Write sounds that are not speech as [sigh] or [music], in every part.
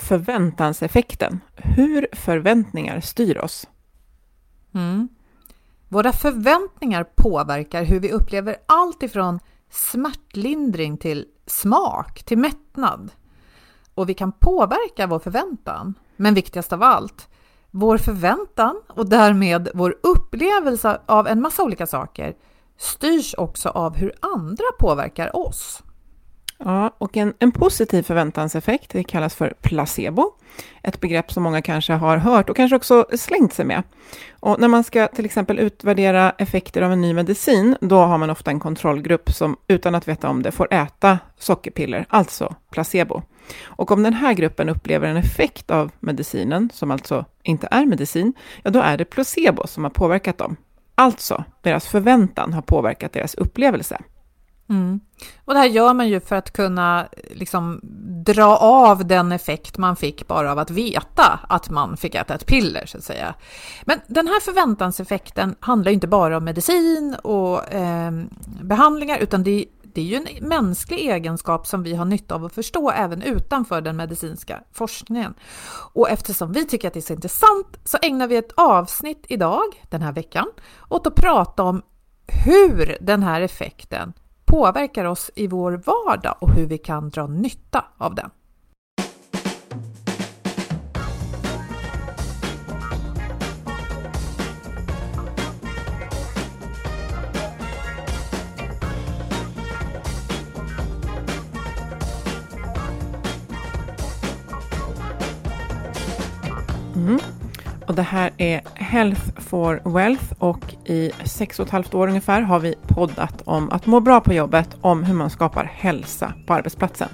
Förväntanseffekten. Hur förväntningar styr oss. Mm. Våra förväntningar påverkar hur vi upplever allt ifrån smärtlindring till smak, till mättnad. Och vi kan påverka vår förväntan. Men viktigast av allt, vår förväntan och därmed vår upplevelse av en massa olika saker styrs också av hur andra påverkar oss. Ja, och en, en positiv förväntanseffekt, det kallas för placebo. Ett begrepp som många kanske har hört och kanske också slängt sig med. Och när man ska till exempel utvärdera effekter av en ny medicin, då har man ofta en kontrollgrupp som utan att veta om det får äta sockerpiller, alltså placebo. Och om den här gruppen upplever en effekt av medicinen, som alltså inte är medicin, ja då är det placebo som har påverkat dem. Alltså, deras förväntan har påverkat deras upplevelse. Mm. Och det här gör man ju för att kunna liksom, dra av den effekt man fick bara av att veta att man fick äta ett piller, så att säga. Men den här förväntanseffekten handlar ju inte bara om medicin och eh, behandlingar, utan det, det är ju en mänsklig egenskap som vi har nytta av att förstå även utanför den medicinska forskningen. Och eftersom vi tycker att det är så intressant så ägnar vi ett avsnitt idag, den här veckan, åt att prata om hur den här effekten påverkar oss i vår vardag och hur vi kan dra nytta av den. Mm. Och det här är Health for Wealth och i sex och ett halvt år ungefär har vi poddat om att må bra på jobbet, om hur man skapar hälsa på arbetsplatsen.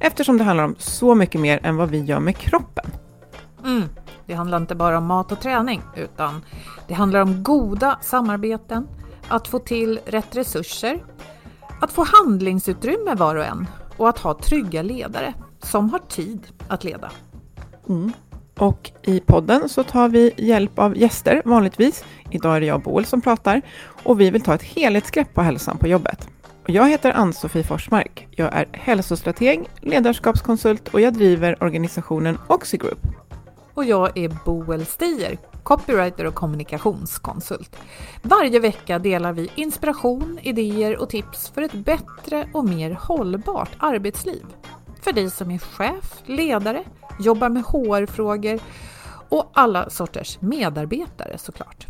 Eftersom det handlar om så mycket mer än vad vi gör med kroppen. Mm. Det handlar inte bara om mat och träning, utan det handlar om goda samarbeten, att få till rätt resurser, att få handlingsutrymme var och en och att ha trygga ledare som har tid att leda. Mm. Och i podden så tar vi hjälp av gäster vanligtvis. Idag är det jag Boel som pratar och vi vill ta ett helhetsgrepp på hälsan på jobbet. Och jag heter Ann-Sofie Forsmark. Jag är hälsostrateg, ledarskapskonsult och jag driver organisationen Oxigroup. Och jag är Boel Stier, copywriter och kommunikationskonsult. Varje vecka delar vi inspiration, idéer och tips för ett bättre och mer hållbart arbetsliv. För dig som är chef, ledare, jobbar med HR-frågor och alla sorters medarbetare såklart.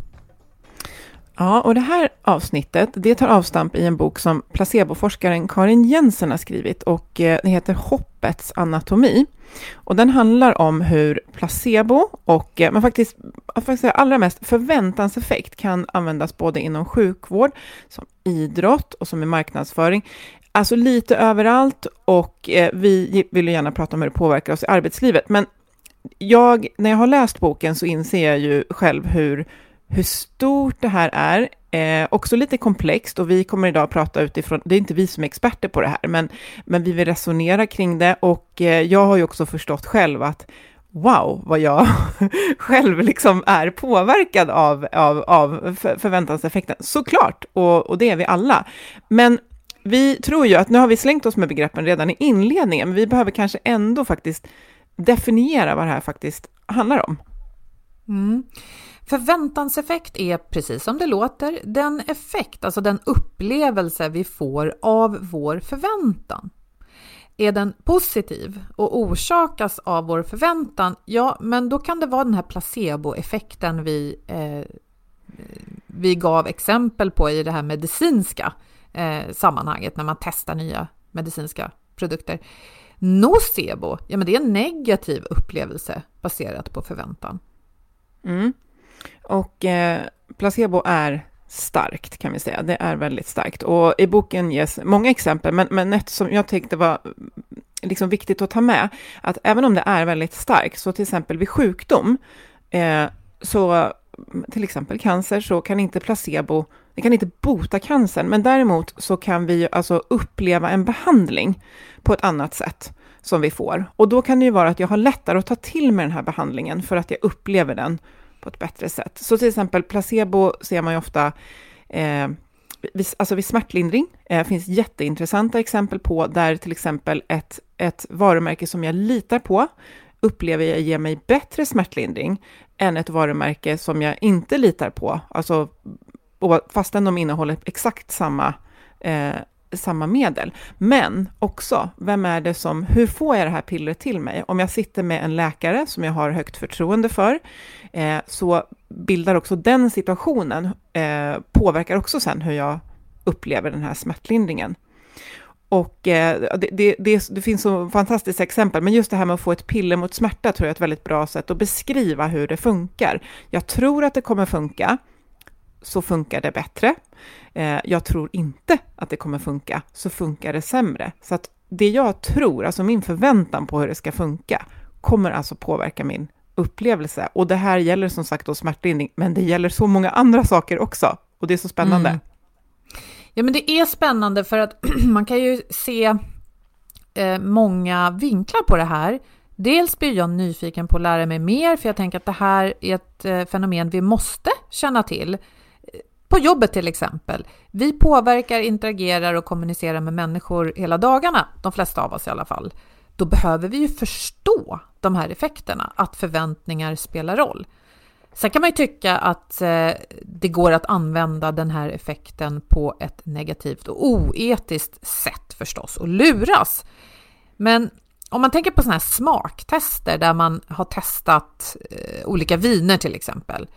Ja, och det här avsnittet, det tar avstamp i en bok som placeboforskaren Karin Jensen har skrivit och eh, det heter Hoppets anatomi. Och den handlar om hur placebo och, eh, men faktiskt, faktiskt allra mest förväntanseffekt kan användas både inom sjukvård, som idrott och som i marknadsföring. Alltså lite överallt och eh, vi vill ju gärna prata om hur det påverkar oss i arbetslivet. Men jag, när jag har läst boken så inser jag ju själv hur hur stort det här är, eh, också lite komplext och vi kommer idag att prata utifrån, det är inte vi som är experter på det här, men, men vi vill resonera kring det och eh, jag har ju också förstått själv att wow, vad jag [laughs] själv liksom är påverkad av, av, av förväntanseffekten. Såklart, och, och det är vi alla. Men vi tror ju att nu har vi slängt oss med begreppen redan i inledningen, men vi behöver kanske ändå faktiskt definiera vad det här faktiskt handlar om. Mm. Förväntanseffekt är precis som det låter den effekt, alltså den upplevelse vi får av vår förväntan. Är den positiv och orsakas av vår förväntan, ja, men då kan det vara den här placeboeffekten vi, eh, vi gav exempel på i det här medicinska eh, sammanhanget när man testar nya medicinska produkter. Nocebo, ja men det är en negativ upplevelse baserat på förväntan. Mm. Och eh, placebo är starkt kan vi säga. Det är väldigt starkt. Och i boken ges många exempel, men, men ett som jag tänkte var mm, liksom viktigt att ta med, att även om det är väldigt starkt, så till exempel vid sjukdom, eh, så mm, till exempel cancer, så kan inte placebo, det kan inte bota cancern, men däremot så kan vi alltså uppleva en behandling på ett annat sätt som vi får. Och då kan det ju vara att jag har lättare att ta till mig den här behandlingen för att jag upplever den på ett bättre sätt. Så till exempel placebo ser man ju ofta eh, vid, alltså vid smärtlindring. Eh, finns jätteintressanta exempel på där till exempel ett, ett varumärke som jag litar på upplever jag ger mig bättre smärtlindring än ett varumärke som jag inte litar på, alltså fastän de innehåller exakt samma eh, samma medel. Men också, vem är det som, hur får jag det här pillret till mig? Om jag sitter med en läkare som jag har högt förtroende för, eh, så bildar också den situationen, eh, påverkar också sen hur jag upplever den här smärtlindringen. Och eh, det, det, det, det, finns så fantastiska exempel, men just det här med att få ett piller mot smärta tror jag är ett väldigt bra sätt att beskriva hur det funkar. Jag tror att det kommer funka, så funkar det bättre. Eh, jag tror inte att det kommer funka, så funkar det sämre. Så att det jag tror, alltså min förväntan på hur det ska funka, kommer alltså påverka min upplevelse. Och det här gäller som sagt då smärtlindring, men det gäller så många andra saker också. Och det är så spännande. Mm. Ja, men det är spännande för att [clears throat] man kan ju se eh, många vinklar på det här. Dels blir jag nyfiken på att lära mig mer, för jag tänker att det här är ett eh, fenomen vi måste känna till. På jobbet till exempel. Vi påverkar, interagerar och kommunicerar med människor hela dagarna, de flesta av oss i alla fall. Då behöver vi ju förstå de här effekterna, att förväntningar spelar roll. Sen kan man ju tycka att eh, det går att använda den här effekten på ett negativt och oetiskt sätt förstås och luras. Men om man tänker på sådana här smaktester där man har testat eh, olika viner till exempel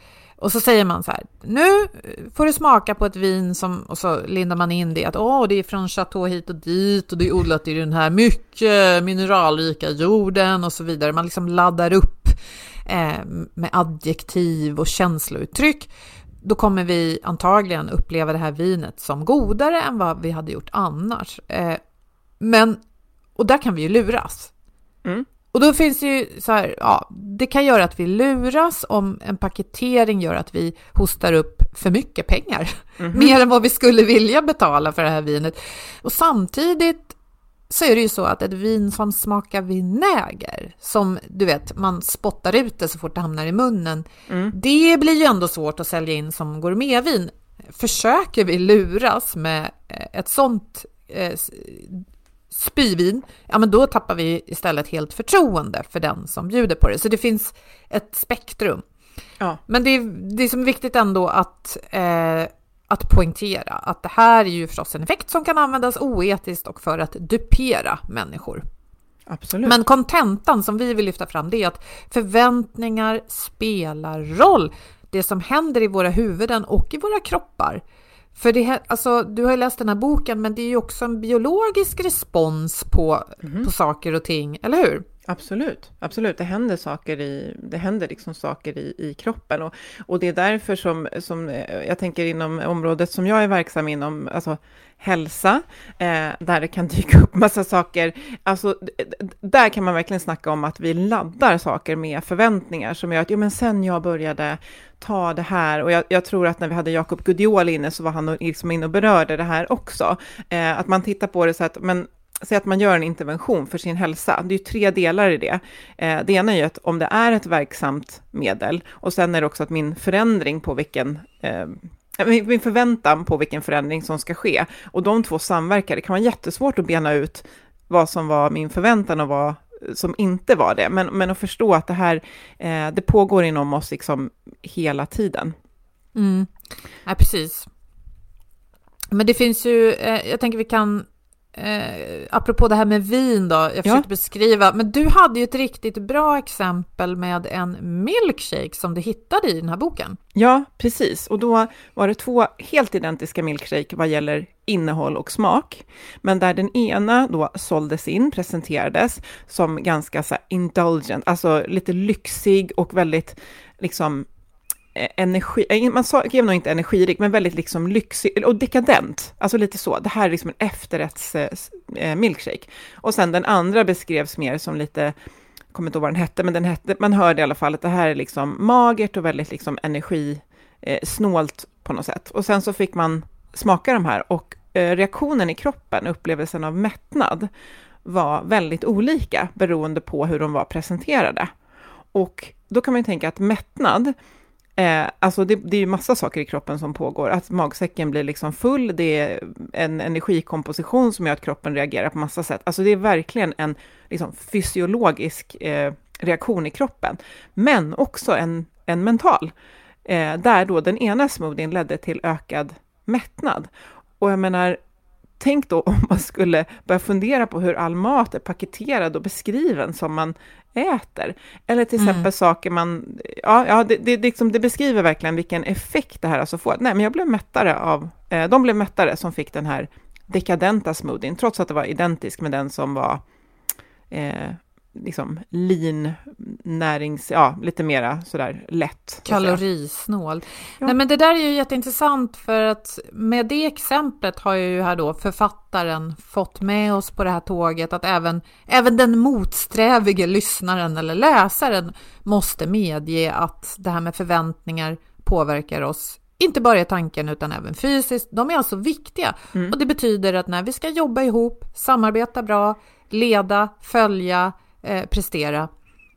och så säger man så här, nu får du smaka på ett vin som, och så lindar man in det att åh, det är från Chateau hit och dit och det är odlat i den här mycket mineralrika jorden och så vidare. Man liksom laddar upp eh, med adjektiv och känslouttryck. Då kommer vi antagligen uppleva det här vinet som godare än vad vi hade gjort annars. Eh, men, och där kan vi ju luras. Mm. Och då finns det ju så här, ja, det kan göra att vi luras om en paketering gör att vi hostar upp för mycket pengar. Mm -hmm. Mer än vad vi skulle vilja betala för det här vinet. Och samtidigt så är det ju så att ett vin som smakar vinäger, som du vet, man spottar ut det så fort det hamnar i munnen, mm. det blir ju ändå svårt att sälja in som gourmetvin. Försöker vi luras med ett sånt eh, spyvin, ja men då tappar vi istället helt förtroende för den som bjuder på det. Så det finns ett spektrum. Ja. Men det är, det är som viktigt ändå att, eh, att poängtera att det här är ju förstås en effekt som kan användas oetiskt och för att dupera människor. Absolut. Men kontentan som vi vill lyfta fram det är att förväntningar spelar roll. Det som händer i våra huvuden och i våra kroppar för det, alltså, du har ju läst den här boken, men det är ju också en biologisk respons på, mm. på saker och ting, eller hur? Absolut, absolut. Det händer saker i, det händer liksom saker i, i kroppen. Och, och det är därför som, som eh, jag tänker inom området som jag är verksam inom, alltså hälsa, eh, där det kan [laughs] dyka upp massa saker. Alltså, där kan man verkligen snacka om att vi laddar saker med förväntningar som gör att, jo men sen jag började ta det här, och jag, jag tror att när vi hade Jakob Gudiol inne så var han liksom inne och berörde det här också, eh, att man tittar på det så att, men säg att man gör en intervention för sin hälsa, det är ju tre delar i det. Eh, det ena är ju att om det är ett verksamt medel, och sen är det också att min förändring på vilken eh, min förväntan på vilken förändring som ska ske. Och de två samverkar, det kan vara jättesvårt att bena ut vad som var min förväntan och vad som inte var det. Men, men att förstå att det här, eh, det pågår inom oss liksom hela tiden. Mm. Ja, precis. Men det finns ju, eh, jag tänker vi kan Eh, apropå det här med vin då, jag försökte ja. beskriva, men du hade ju ett riktigt bra exempel med en milkshake som du hittade i den här boken. Ja, precis. Och då var det två helt identiska milkshake vad gäller innehåll och smak, men där den ena då såldes in, presenterades som ganska så indulgent, alltså lite lyxig och väldigt liksom Eh, energi, eh, man skrev nog inte energirik, men väldigt liksom lyxig och dekadent. Alltså lite så. Det här är liksom en efterrätts eh, eh milkshake. Och sen den andra beskrevs mer som lite, jag kommer inte ihåg vad den hette, men den hette, man hörde i alla fall att det här är liksom magert och väldigt liksom energisnålt på något sätt. Och sen så fick man smaka de här och reaktionen i kroppen, upplevelsen av mättnad, var väldigt olika beroende på hur de var presenterade. Och då kan man ju tänka att mättnad, Eh, alltså det, det är ju massa saker i kroppen som pågår, att magsäcken blir liksom full, det är en energikomposition som gör att kroppen reagerar på massa sätt. Alltså det är verkligen en liksom, fysiologisk eh, reaktion i kroppen, men också en, en mental, eh, där då den ena smoothien ledde till ökad mättnad. Och jag menar, tänk då om man skulle börja fundera på hur all mat är paketerad och beskriven som man äter. Eller till exempel mm. saker man, ja, ja det, det, liksom, det, beskriver verkligen vilken effekt det här alltså får. Nej, men jag blev mättare av, eh, de blev mättare som fick den här dekadenta smoothien, trots att det var identisk med den som var eh, liksom lean, närings, ja, lite mera sådär lätt. Kalorisnål. Ja. Nej, men det där är ju jätteintressant för att med det exemplet har ju här då författaren fått med oss på det här tåget att även, även den motsträvige lyssnaren eller läsaren måste medge att det här med förväntningar påverkar oss inte bara i tanken utan även fysiskt. De är alltså viktiga mm. och det betyder att när vi ska jobba ihop, samarbeta bra, leda, följa, eh, prestera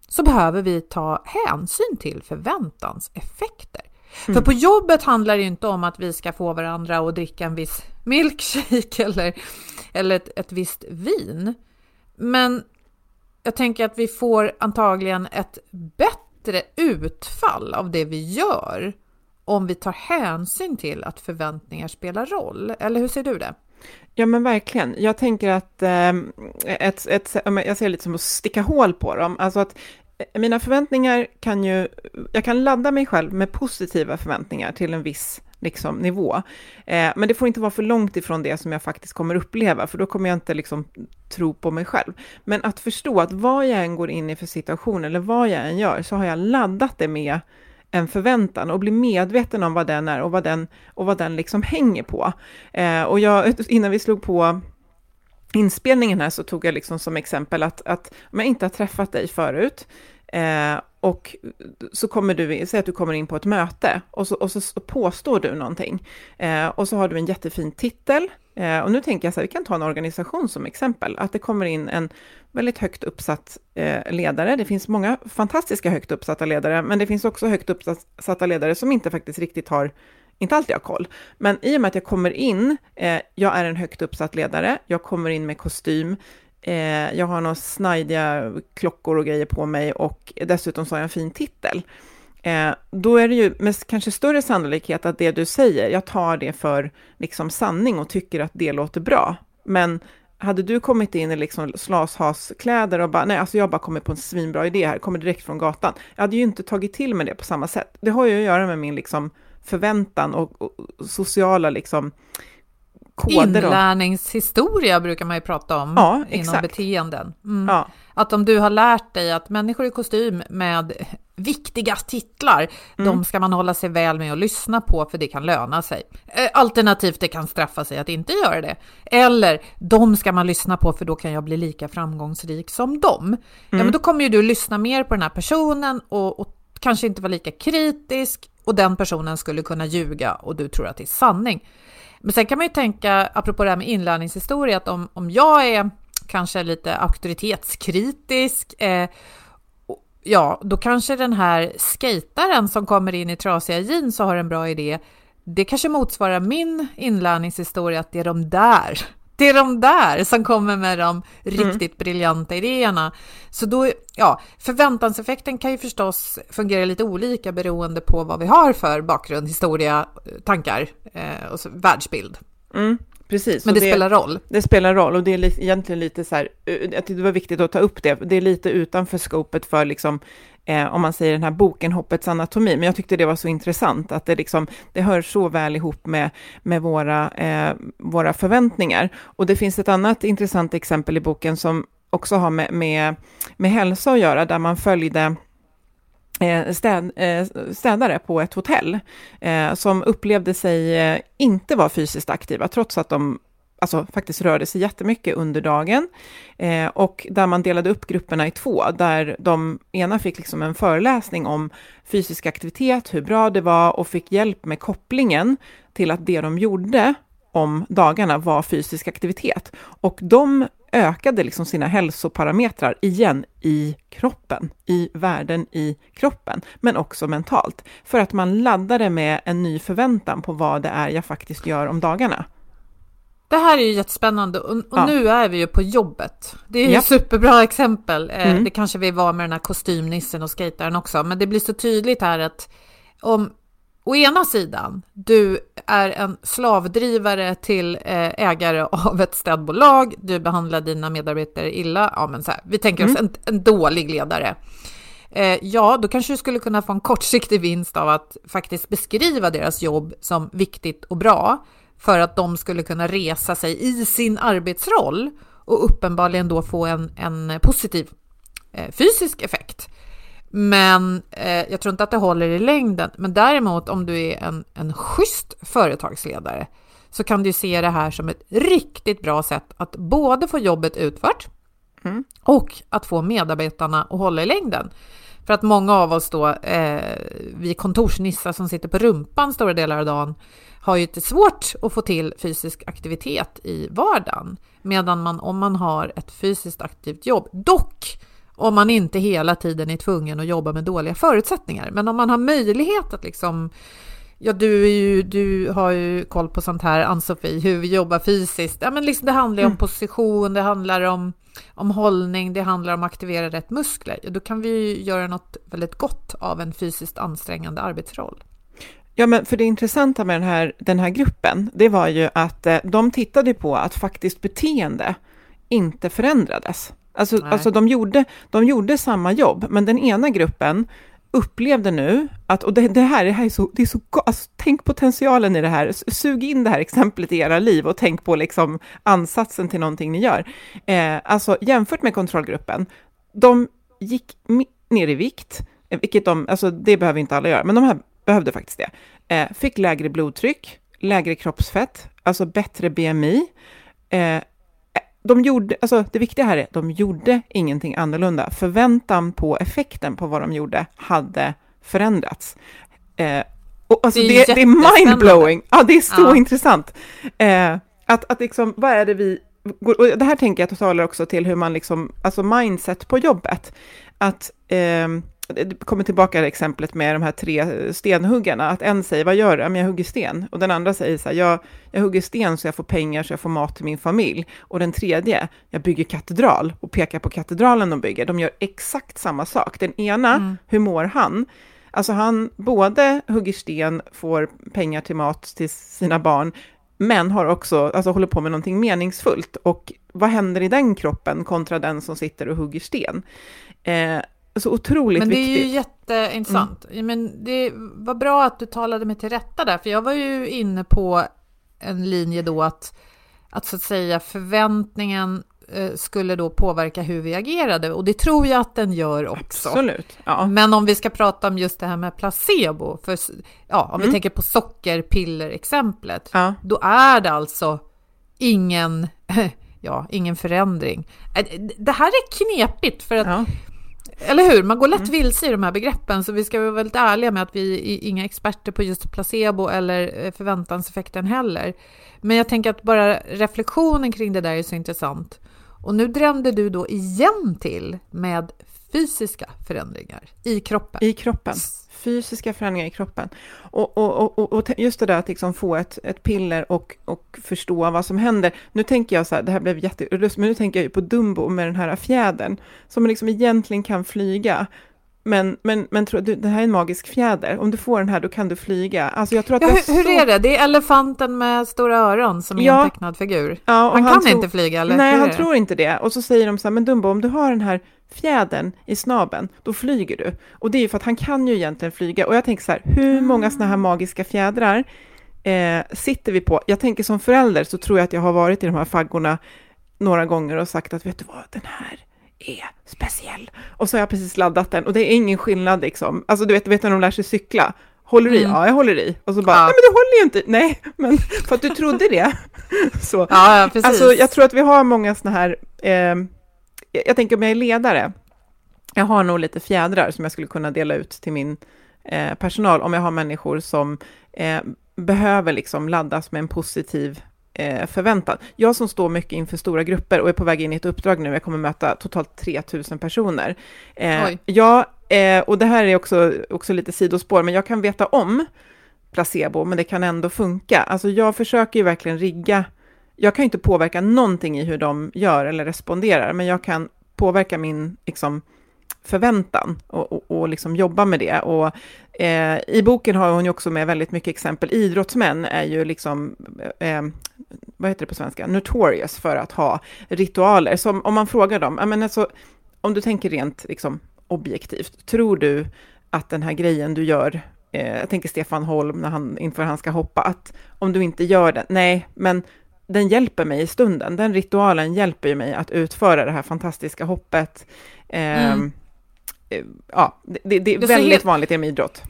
så behöver vi ta hänsyn till förväntanseffekter. Mm. För på jobbet handlar det inte om att vi ska få varandra att dricka en viss milkshake [laughs] eller, eller ett, ett visst vin. Men jag tänker att vi får antagligen ett bättre utfall av det vi gör om vi tar hänsyn till att förväntningar spelar roll. Eller hur ser du det? Ja men verkligen. Jag tänker att eh, ett, ett, jag ser lite som att sticka hål på dem. Alltså att eh, mina förväntningar kan ju, jag kan ladda mig själv med positiva förväntningar till en viss liksom, nivå. Eh, men det får inte vara för långt ifrån det som jag faktiskt kommer uppleva, för då kommer jag inte liksom tro på mig själv. Men att förstå att vad jag än går in i för situation, eller vad jag än gör, så har jag laddat det med en förväntan och bli medveten om vad den är och vad den, och vad den liksom hänger på. Eh, och jag, innan vi slog på inspelningen här så tog jag liksom som exempel att, att om jag inte har träffat dig förut eh, och så kommer du, säg att du kommer in på ett möte och så, och så påstår du någonting eh, och så har du en jättefin titel eh, och nu tänker jag så här, vi kan ta en organisation som exempel, att det kommer in en väldigt högt uppsatt eh, ledare. Det finns många fantastiska högt uppsatta ledare, men det finns också högt uppsatta ledare som inte faktiskt riktigt har inte alltid har koll, men i och med att jag kommer in, eh, jag är en högt uppsatt ledare, jag kommer in med kostym, eh, jag har några snajdiga klockor och grejer på mig och dessutom så har jag en fin titel. Eh, då är det ju med kanske större sannolikhet att det du säger, jag tar det för liksom sanning och tycker att det låter bra. Men hade du kommit in i liksom slashaskläder och bara, nej, alltså jag bara kommer på en svinbra idé här, kommer direkt från gatan. Jag hade ju inte tagit till med det på samma sätt. Det har ju att göra med min liksom förväntan och, och sociala liksom koder. Inlärningshistoria brukar man ju prata om ja, inom beteenden. Mm. Ja. Att om du har lärt dig att människor i kostym med viktiga titlar, mm. de ska man hålla sig väl med och lyssna på för det kan löna sig. Eh, alternativt det kan straffa sig att inte göra det. Eller de ska man lyssna på för då kan jag bli lika framgångsrik som dem. Mm. Ja, men då kommer ju du lyssna mer på den här personen och, och kanske inte vara lika kritisk och den personen skulle kunna ljuga och du tror att det är sanning. Men sen kan man ju tänka, apropå det här med inlärningshistoria, att om, om jag är kanske lite auktoritetskritisk eh, ja, då kanske den här skejtaren som kommer in i trasiga jeans och har en bra idé, det kanske motsvarar min inlärningshistoria, att det är de där, det är de där som kommer med de mm. riktigt briljanta idéerna. Så då, ja, förväntanseffekten kan ju förstås fungera lite olika beroende på vad vi har för bakgrund, historia, tankar eh, och så, världsbild. Mm. Precis. Men det, det, spelar roll. Det spelar roll och det är li egentligen lite så här, jag det var viktigt att ta upp det, det är lite utanför skopet för liksom, eh, om man säger den här boken Hoppets anatomi, men jag tyckte det var så intressant att det liksom, det hör så väl ihop med, med våra, eh, våra förväntningar. Och det finns ett annat intressant exempel i boken som också har med, med, med hälsa att göra, där man följde Eh, Eh, städ, eh, städare på ett hotell eh, som upplevde sig inte vara fysiskt aktiva, trots att de alltså, faktiskt rörde sig jättemycket under dagen. och där man delade upp grupperna i två, där de ena fick liksom en föreläsning om fysisk aktivitet, hur bra det var och fick hjälp med kopplingen till att det de gjorde om dagarna var fysisk aktivitet. Och de ökade liksom sina hälsoparametrar igen i kroppen, i värden i kroppen, men också mentalt. För att man laddade med en ny förväntan på vad det är jag faktiskt gör om dagarna. Det här är ju jättespännande och, och ja. nu är vi ju på jobbet. Det är ju ja. superbra exempel. Eh, mm. Det kanske vi var med den här kostymnissen och skejtaren också, men det blir så tydligt här att om å ena sidan, du är en slavdrivare till eh, ägare av ett städbolag, du behandlar dina medarbetare illa, ja men så här, vi tänker oss mm. en, en, dålig ledare. Eh, ja, då kanske du skulle kunna få en kortsiktig vinst av att faktiskt beskriva deras jobb som viktigt och bra, för att de skulle kunna resa sig i sin arbetsroll och uppenbarligen då få en, en positiv eh, fysisk effekt. Men eh, jag tror inte att det håller i längden. Men däremot om du är en, en schysst företagsledare så kan du se det här som ett riktigt bra sätt att både få jobbet utfört mm. och att få medarbetarna att hålla i längden. För att många av oss då, eh, vi kontorsnissar som sitter på rumpan stora delar av dagen, har ju lite svårt att få till fysisk aktivitet i vardagen. Medan man, om man har ett fysiskt aktivt jobb, dock om man inte hela tiden är tvungen att jobba med dåliga förutsättningar. Men om man har möjlighet att liksom Ja, du, ju, du har ju koll på sånt här, Ann-Sofie, hur vi jobbar fysiskt. Ja, men liksom det handlar ju mm. om position, det handlar om, om hållning, det handlar om att aktivera rätt muskler. Då kan vi ju göra något väldigt gott av en fysiskt ansträngande arbetsroll. Ja, men för det intressanta med den här, den här gruppen, det var ju att eh, de tittade på att faktiskt beteende inte förändrades. Alltså, alltså de, gjorde, de gjorde samma jobb, men den ena gruppen upplevde nu att, och det, det här, det här är så, det är så alltså, tänk potentialen i det här, sug in det här exemplet i era liv och tänk på liksom ansatsen till någonting ni gör. Eh, alltså jämfört med kontrollgruppen, de gick ner i vikt, eh, vilket de, alltså det behöver inte alla göra, men de här behövde faktiskt det. Eh, fick lägre blodtryck, lägre kroppsfett, alltså bättre BMI, eh, de gjorde, alltså det viktiga här är, de gjorde ingenting annorlunda. Förväntan på effekten på vad de gjorde hade förändrats. Eh, och alltså det, är, är mindblowing. Ja, det är så ja. intressant. Eh, att, att liksom, vad är det vi... Och det här tänker jag talar också till hur man liksom, alltså mindset på jobbet. Att eh, det kommer tillbaka till exemplet med de här tre stenhuggarna, att en säger vad gör du? jag hugger sten. Och den andra säger så här, jag, jag hugger sten så jag får pengar så jag får mat till min familj. Och den tredje, jag bygger katedral och pekar på katedralen de bygger. De gör exakt samma sak. Den ena, mm. hur mår han? Alltså han både hugger sten, får pengar till mat till sina barn, men har också, alltså håller på med någonting meningsfullt. Och vad händer i den kroppen kontra den som sitter och hugger sten? Eh, så otroligt viktigt. Men det viktigt. är ju jätteintressant. Mm. Men det var bra att du talade mig till rätta där, för jag var ju inne på en linje då att, att så att säga förväntningen eh, skulle då påverka hur vi agerade och det tror jag att den gör också. Absolut. Ja. Men om vi ska prata om just det här med placebo, för ja, om mm. vi tänker på sockerpiller-exemplet, ja. då är det alltså ingen, [laughs] ja, ingen förändring. Det här är knepigt för att ja. Eller hur? Man går lätt mm. vilse i de här begreppen, så vi ska vara väldigt ärliga med att vi är inga experter på just placebo eller eh, förväntanseffekten heller. Men jag tänker att bara reflektionen kring det där är så intressant. Och nu drämde du då igen till med fysiska förändringar i kroppen. I kroppen. Fysiska förändringar i kroppen. Och, och, och, och just det där att liksom få ett, ett piller och, och förstå vad som händer. Nu tänker jag så här, det här blev jättelust, men nu tänker jag ju på Dumbo med den här fjädern, som liksom egentligen kan flyga. Men, men, men tro, det här är en magisk fjäder. Om du får den här, då kan du flyga. Alltså jag tror att ja, hur, så... hur, är det? Det är elefanten med stora öron som är ja. en tecknad figur. Ja, han, han, kan tro... inte flyga, eller? Nej, han tror inte det. Och så säger de så här, men Dumbo, om du har den här fjädern i snaben, då flyger du. Och det är ju för att han kan ju egentligen flyga. Och jag tänker så här, hur många sådana här magiska fjädrar eh, sitter vi på? Jag tänker som förälder så tror jag att jag har varit i de här faggorna några gånger och sagt att vet du vad, den här är speciell. Och så har jag precis laddat den och det är ingen skillnad liksom. Alltså du vet, du vet när de lär sig cykla. Håller du mm. i? Ja, jag håller i. Och så bara, ja. nej men du håller ju inte Nej, men för att du trodde det. [laughs] så. Ja, precis. Alltså jag tror att vi har många sådana här, eh, jag tänker om jag är ledare, jag har nog lite fjädrar som jag skulle kunna dela ut till min eh, personal om jag har människor som eh, behöver liksom laddas med en positiv eh, förväntan. Jag som står mycket inför stora grupper och är på väg in i ett uppdrag nu, jag kommer möta totalt 3000 personer. Eh, ja, eh, och det här är också, också lite sidospår, men jag kan veta om placebo, men det kan ändå funka. Alltså jag försöker ju verkligen rigga, jag kan ju inte påverka någonting i hur de gör eller responderar, men jag kan påverka min liksom, förväntan och, och, och liksom jobba med det. Och, eh, I boken har hon ju också med väldigt mycket exempel. Idrottsmän är ju liksom, eh, eh vad heter det på svenska, notorious för att ha ritualer. Som om man frågar dem, men alltså, om du tänker rent liksom, objektivt, tror du att den här grejen du gör, eh, jag tänker Stefan Holm när han, inför han ska hoppa, att om du inte gör den, nej, men den hjälper mig i stunden. Den ritualen hjälper ju mig att utföra det här fantastiska hoppet. Eh, mm. Eh, ja, det, det är väldigt helt... vanligt inom idrott.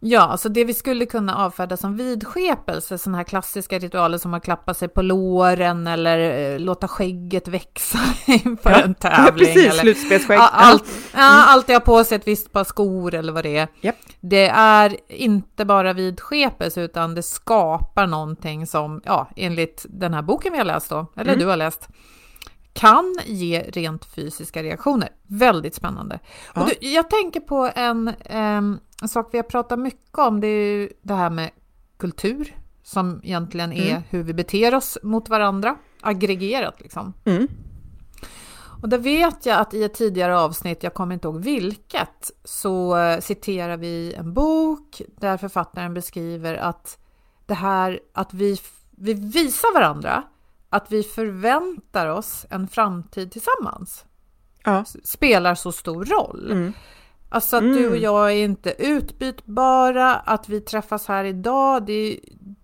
Ja, alltså det vi skulle kunna avfärda som vidskepelse, sådana här klassiska ritualer som att klappa sig på låren eller eh, låta skägget växa [laughs] inför ja, en tävling. Precis, eller, slutspelsskägg. Ja, allt, ja, alltid ha på sig ett visst par skor eller vad det är. Yep. Det är inte bara vidskepelse utan det skapar någonting som, ja, enligt den här boken vi har läst då, eller mm. du har läst, kan ge rent fysiska reaktioner. Väldigt spännande. Ja. Och du, jag tänker på en, en, sak vi har pratat mycket om, det är ju det här med kultur, som egentligen är mm. hur vi beter oss mot varandra, aggregerat liksom. Mm. Och där vet jag att i ett tidigare avsnitt, jag kommer inte ihåg vilket, så eh, citerar vi en bok där författaren beskriver att det här att vi, vi visar varandra att vi förväntar oss en framtid tillsammans ja. spelar så stor roll. Mm. Alltså att mm. du och jag är inte utbytbara, att vi träffas här idag, det,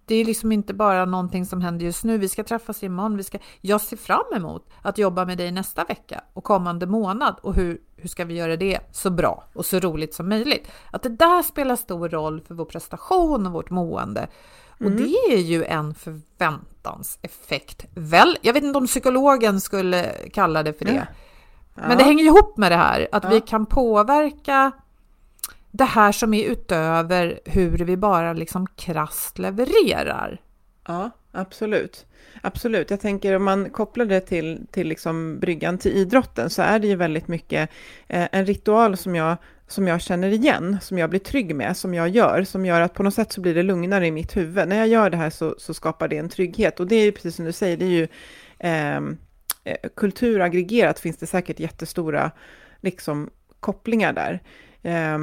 det är liksom inte bara någonting som händer just nu. Vi ska träffas imorgon. Vi ska, jag ser fram emot att jobba med dig nästa vecka och kommande månad och hur, hur ska vi göra det så bra och så roligt som möjligt? Att det där spelar stor roll för vår prestation och vårt mående. Och mm. det är ju en förväntanseffekt. Väl, jag vet inte om psykologen skulle kalla det för det. Ja. Men det hänger ihop med det här, att ja. vi kan påverka det här som är utöver hur vi bara liksom krast levererar. Ja, absolut. Absolut. Jag tänker om man kopplar det till, till liksom bryggan till idrotten så är det ju väldigt mycket eh, en ritual som jag som jag känner igen, som jag blir trygg med, som jag gör, som gör att på något sätt så blir det lugnare i mitt huvud. När jag gör det här så, så skapar det en trygghet och det är ju precis som du säger, det är ju ehm, eh, kulturaggregerat finns det säkert jättestora liksom, kopplingar där. Eh,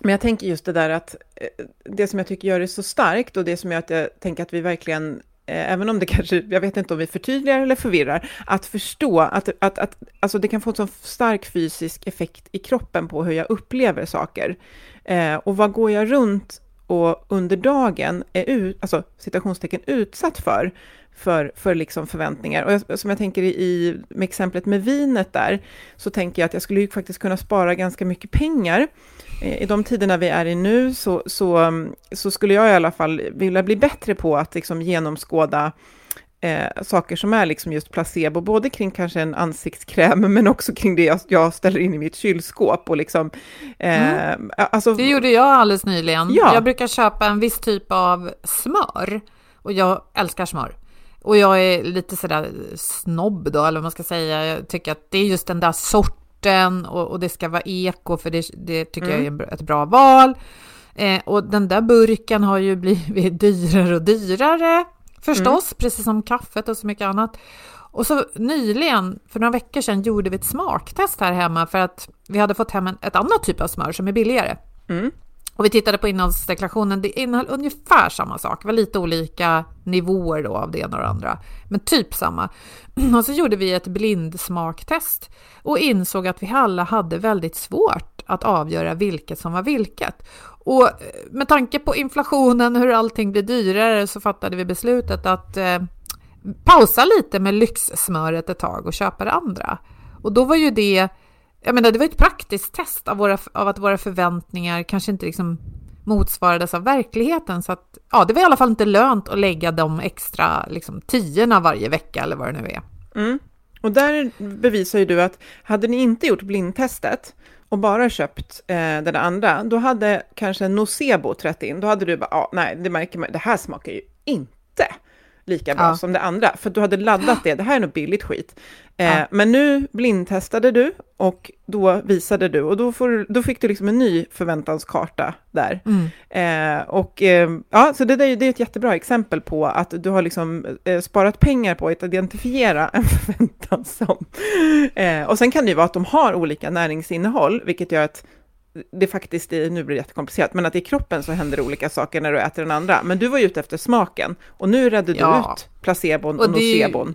men jag tänker just det där att eh, det som jag tycker gör det så starkt och det som gör att jag tänker att vi verkligen Eh, även om det kanske, jag vet inte om vi förtydligar eller förvirrar, att förstå att, att, att alltså det kan få en så stark fysisk effekt i kroppen på hur jag upplever saker. Eh, och vad går jag runt och under dagen är ut, alltså citationstecken utsatt för, för, för liksom förväntningar. Och jag, som jag tänker i, med exemplet med vinet där, så tänker jag att jag skulle ju faktiskt kunna spara ganska mycket pengar. Eh, I de tiderna vi är i nu så, så, så skulle jag i alla fall vilja bli bättre på att liksom genomskåda eh, saker som är liksom just placebo, både kring kanske en ansiktskräm, men också kring det jag, jag ställer in i mitt kylskåp. Och liksom, eh, mm. alltså, det gjorde jag alldeles nyligen. Ja. Jag brukar köpa en viss typ av smör, och jag älskar smör. Och jag är lite sådär snobb då, eller vad man ska säga. Jag tycker att det är just den där sorten och, och det ska vara eko, för det, det tycker mm. jag är ett bra val. Eh, och den där burken har ju blivit [laughs] dyrare och dyrare förstås, mm. precis som kaffet och så mycket annat. Och så nyligen, för några veckor sedan, gjorde vi ett smaktest här hemma för att vi hade fått hem en, ett annat typ av smör som är billigare. Mm. Och vi tittade på innehållsdeklarationen, det innehöll ungefär samma sak, det var lite olika nivåer då av det ena och det andra, men typ samma. [clears throat] Och så gjorde vi ett blindsmaktest och insåg att vi alla hade väldigt svårt att avgöra vilket som var vilket. Och eh, med tanke på inflationen, hur allting blir dyrare, så fattade vi beslutet att eh, pausa lite med lyxsmöret ett tag och köpa det andra. Och då var ju det, jag menar, det var ett praktiskt test av, våra, av att våra förväntningar kanske inte liksom motsvarades av verkligheten. Så att, ja, det var i alla fall inte lönt att lägga de extra liksom, tiorna varje vecka eller vad det nu är. Mm. Och där bevisar ju du att hade ni inte gjort blindtestet och bara köpt eh, den andra, då hade kanske nocebo trätt in. Då hade du bara, ah, nej, det märker man, det här smakar ju inte lika bra ja. som det andra, för du hade laddat det, det här är nog billigt skit. Eh, ja. Men nu blindtestade du och då visade du och då, får, då fick du liksom en ny förväntanskarta där. Mm. Eh, och eh, ja, så det, där, det är ett jättebra exempel på att du har liksom eh, sparat pengar på att identifiera en [laughs] förväntan som. Eh, och sen kan det ju vara att de har olika näringsinnehåll, vilket gör att det faktiskt, är, nu blir det jättekomplicerat, men att i kroppen så händer olika saker när du äter den andra. Men du var ju ute efter smaken och nu redde du ja. ut placebon och, och nocebon.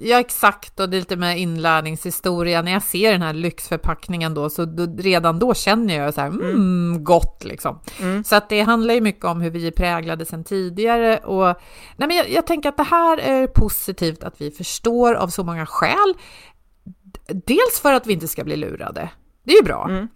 Ja, exakt, och det är lite med inlärningshistoria. När jag ser den här lyxförpackningen då, så då, redan då känner jag så här, mm, mm gott liksom. Mm. Så att det handlar ju mycket om hur vi är präglade sedan tidigare. Och, nej, men jag, jag tänker att det här är positivt att vi förstår av så många skäl. Dels för att vi inte ska bli lurade. Det är ju bra. Mm.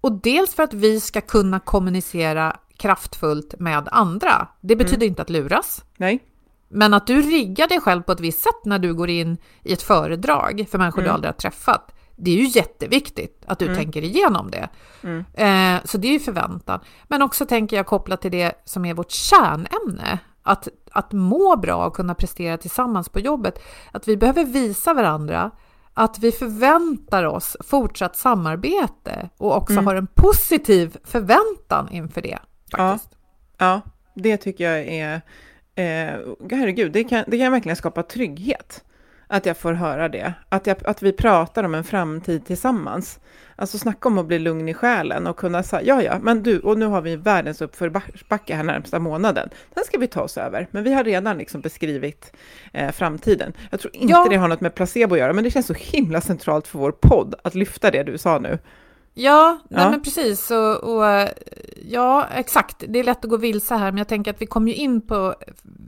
Och dels för att vi ska kunna kommunicera kraftfullt med andra. Det betyder mm. inte att luras. Nej. Men att du riggar dig själv på ett visst sätt när du går in i ett föredrag för människor mm. du aldrig har träffat. Det är ju jätteviktigt att du mm. tänker igenom det. Mm. Eh, så det är ju förväntan. Men också tänker jag kopplat till det som är vårt kärnämne. Att, att må bra och kunna prestera tillsammans på jobbet. Att vi behöver visa varandra att vi förväntar oss fortsatt samarbete och också mm. har en positiv förväntan inför det. Faktiskt. Ja, ja, det tycker jag är, eh, herregud, det kan, det kan verkligen skapa trygghet. Att jag får höra det, att, jag, att vi pratar om en framtid tillsammans. Alltså snacka om att bli lugn i själen och kunna säga, ja ja, men du, och nu har vi världens uppförsbacke här närmsta månaden. Den ska vi ta oss över, men vi har redan liksom beskrivit eh, framtiden. Jag tror inte ja. det har något med placebo att göra, men det känns så himla centralt för vår podd att lyfta det du sa nu. Ja, nej ja. men precis. Och, och, ja, exakt. Det är lätt att gå vilse här, men jag tänker att vi kommer ju in på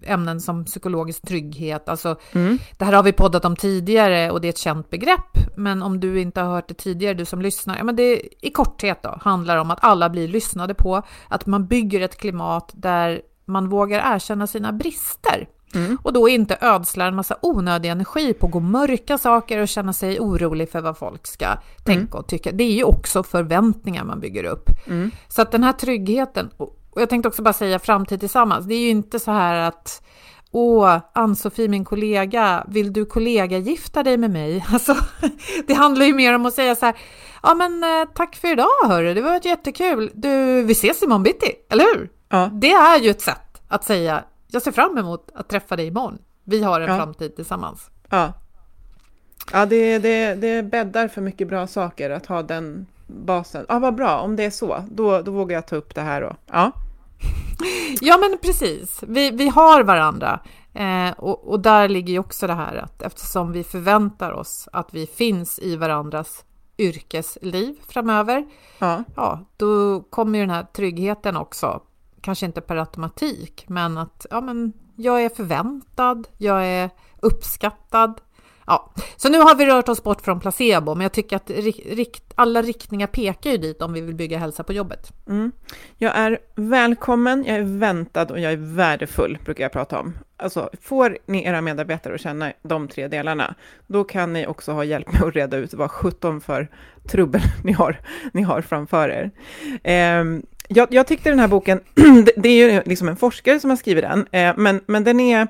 ämnen som psykologisk trygghet. Alltså, mm. Det här har vi poddat om tidigare och det är ett känt begrepp. Men om du inte har hört det tidigare, du som lyssnar, ja, men det i korthet då, handlar om att alla blir lyssnade på, att man bygger ett klimat där man vågar erkänna sina brister. Mm. Och då inte ödslar en massa onödig energi på att gå mörka saker och känna sig orolig för vad folk ska mm. tänka och tycka. Det är ju också förväntningar man bygger upp. Mm. Så att den här tryggheten, och jag tänkte också bara säga framtid tillsammans, det är ju inte så här att Åh, Ann-Sofie, min kollega, vill du kollega gifta dig med mig? [laughs] Alltså, det handlar ju mer om att säga så här, ja men eh, tack för idag hörru, det var jättekul. Du, vi ses imorgon bitti, eller hur? Ja. Det är ju ett sätt att säga, jag ser fram emot att träffa dig imorgon. Vi har en ja. framtid tillsammans. Ja, ja det, det, det bäddar för mycket bra saker att ha den basen. Ja, vad bra, om det är så, då, då vågar jag ta upp det här då. Ja, [laughs] ja men precis. Vi, vi har varandra. Eh, och, och där ligger ju också det här att eftersom vi förväntar oss att vi finns i varandras yrkesliv framöver, ja. ja, då kommer ju den här tryggheten också kanske inte per automatik, men att ja, men jag är förväntad, jag är uppskattad. Ja, så nu har vi rört oss bort från placebo, men jag tycker att rikt, alla riktningar pekar ju dit om vi vill bygga hälsa på jobbet. Mm. Jag är välkommen, jag är väntad och jag är värdefull, brukar jag prata om. Alltså, får ni era medarbetare att känna de tre delarna, då kan ni också ha hjälp med att reda ut vad 17 för trubbel [laughs] ni har, ni har framför er. Eh, jag, jag, tyckte den här boken, [clears throat] det, är ju liksom en forskare som har skrivit den, eh, men, men den är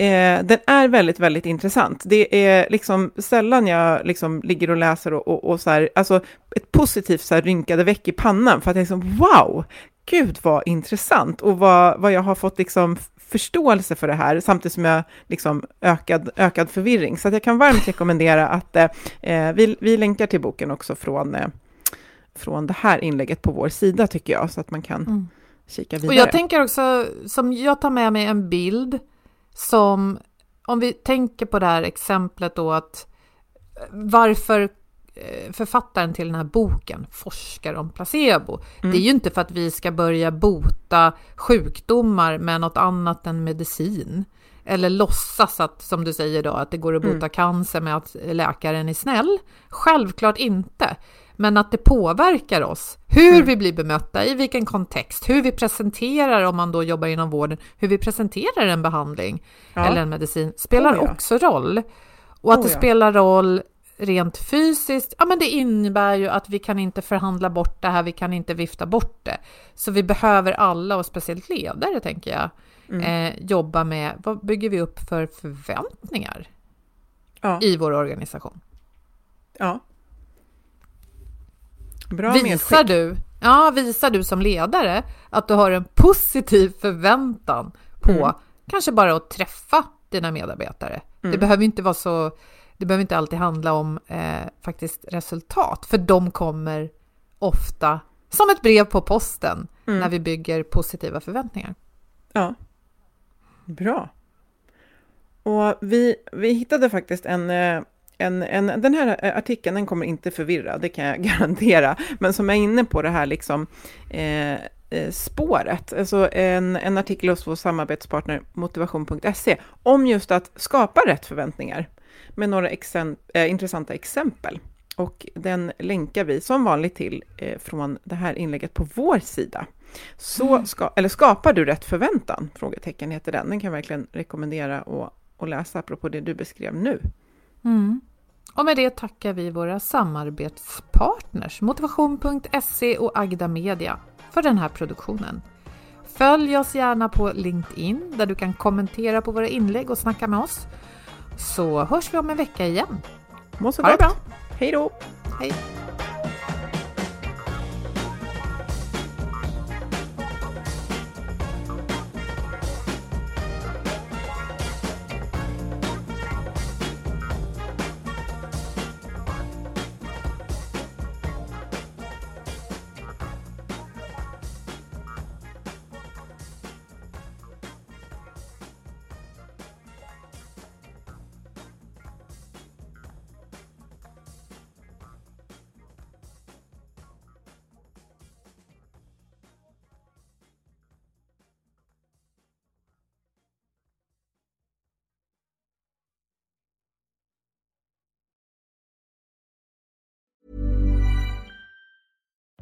Eh, den är väldigt, väldigt intressant. Det är liksom sällan jag liksom ligger och läser och, och, och så här, alltså ett positivt så här rynkade väck i pannan för att jag liksom wow, gud vad intressant och vad, vad jag har fått liksom förståelse för det här, samtidigt som jag liksom ökad, ökad förvirring. Så jag kan varmt rekommendera att eh, eh, vi, vi länkar till boken också från, eh, från det här inlägget på vår sida, tycker jag, så att man kan mm. kika vidare. Och jag tänker också, som jag tar med mig en bild som, om vi tänker på det här exemplet då att varför eh, författaren till den här boken forskar om placebo. Mm. Det är ju inte för att vi ska börja bota sjukdomar med något annat än medicin. Eller låtsas att, som du säger då, att det går att bota mm. cancer med att läkaren är snäll. Självklart inte men att det påverkar oss. Hur mm. vi blir bemötta, i vilken kontext, hur vi presenterar, om man då jobbar inom vården, hur vi presenterar en behandling ja. eller en medicin spelar oh, ja. också roll. Och att oh, det ja. spelar roll rent fysiskt, ja men det innebär ju att vi kan inte förhandla bort det här, vi kan inte vifta bort det. Så vi behöver alla, och speciellt ledare tänker jag, mm. eh, jobba med vad bygger vi upp för förväntningar i vår organisation. Ja, Bra visar du, ja, visar du som ledare att du har en positiv förväntan på mm. kanske bara att träffa dina medarbetare. Mm. Det behöver inte vara så, det behöver inte alltid handla om eh, faktiskt resultat, för de kommer ofta som ett brev på posten mm. när vi bygger positiva förväntningar. Ja, bra. Och vi, vi hittade faktiskt en, eh, en, en, den här eh, artikeln den kommer inte förvirra, det kan jag [laughs] garantera, men som är inne på det här liksom, eh, eh, spåret, alltså en, en artikel hos vår samarbetspartner motivation.se om just att skapa rätt förväntningar med några exem äh, intressanta exempel. Och den länkar vi som vanligt till eh, från det här inlägget på vår sida. Så mm. ska, eller skapar du rätt förväntan? Frågetecken heter den. Den kan jag verkligen rekommendera att, att läsa apropå det du beskrev nu. Mm. Och med det tackar vi våra samarbetspartners Motivation.se och Agda Media för den här produktionen. Följ oss gärna på LinkedIn där du kan kommentera på våra inlägg och snacka med oss. Så hörs vi om en vecka igen. Må så ha gott! bra! Hej då! Hej!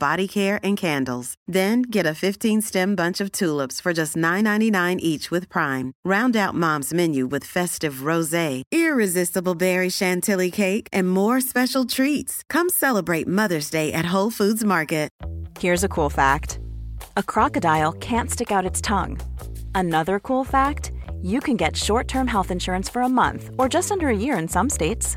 body care and candles. Then get a 15 stem bunch of tulips for just $9.99 each with Prime. Round out mom's menu with festive rose, irresistible berry chantilly cake, and more special treats. Come celebrate Mother's Day at Whole Foods Market. Here's a cool fact a crocodile can't stick out its tongue. Another cool fact you can get short term health insurance for a month or just under a year in some states.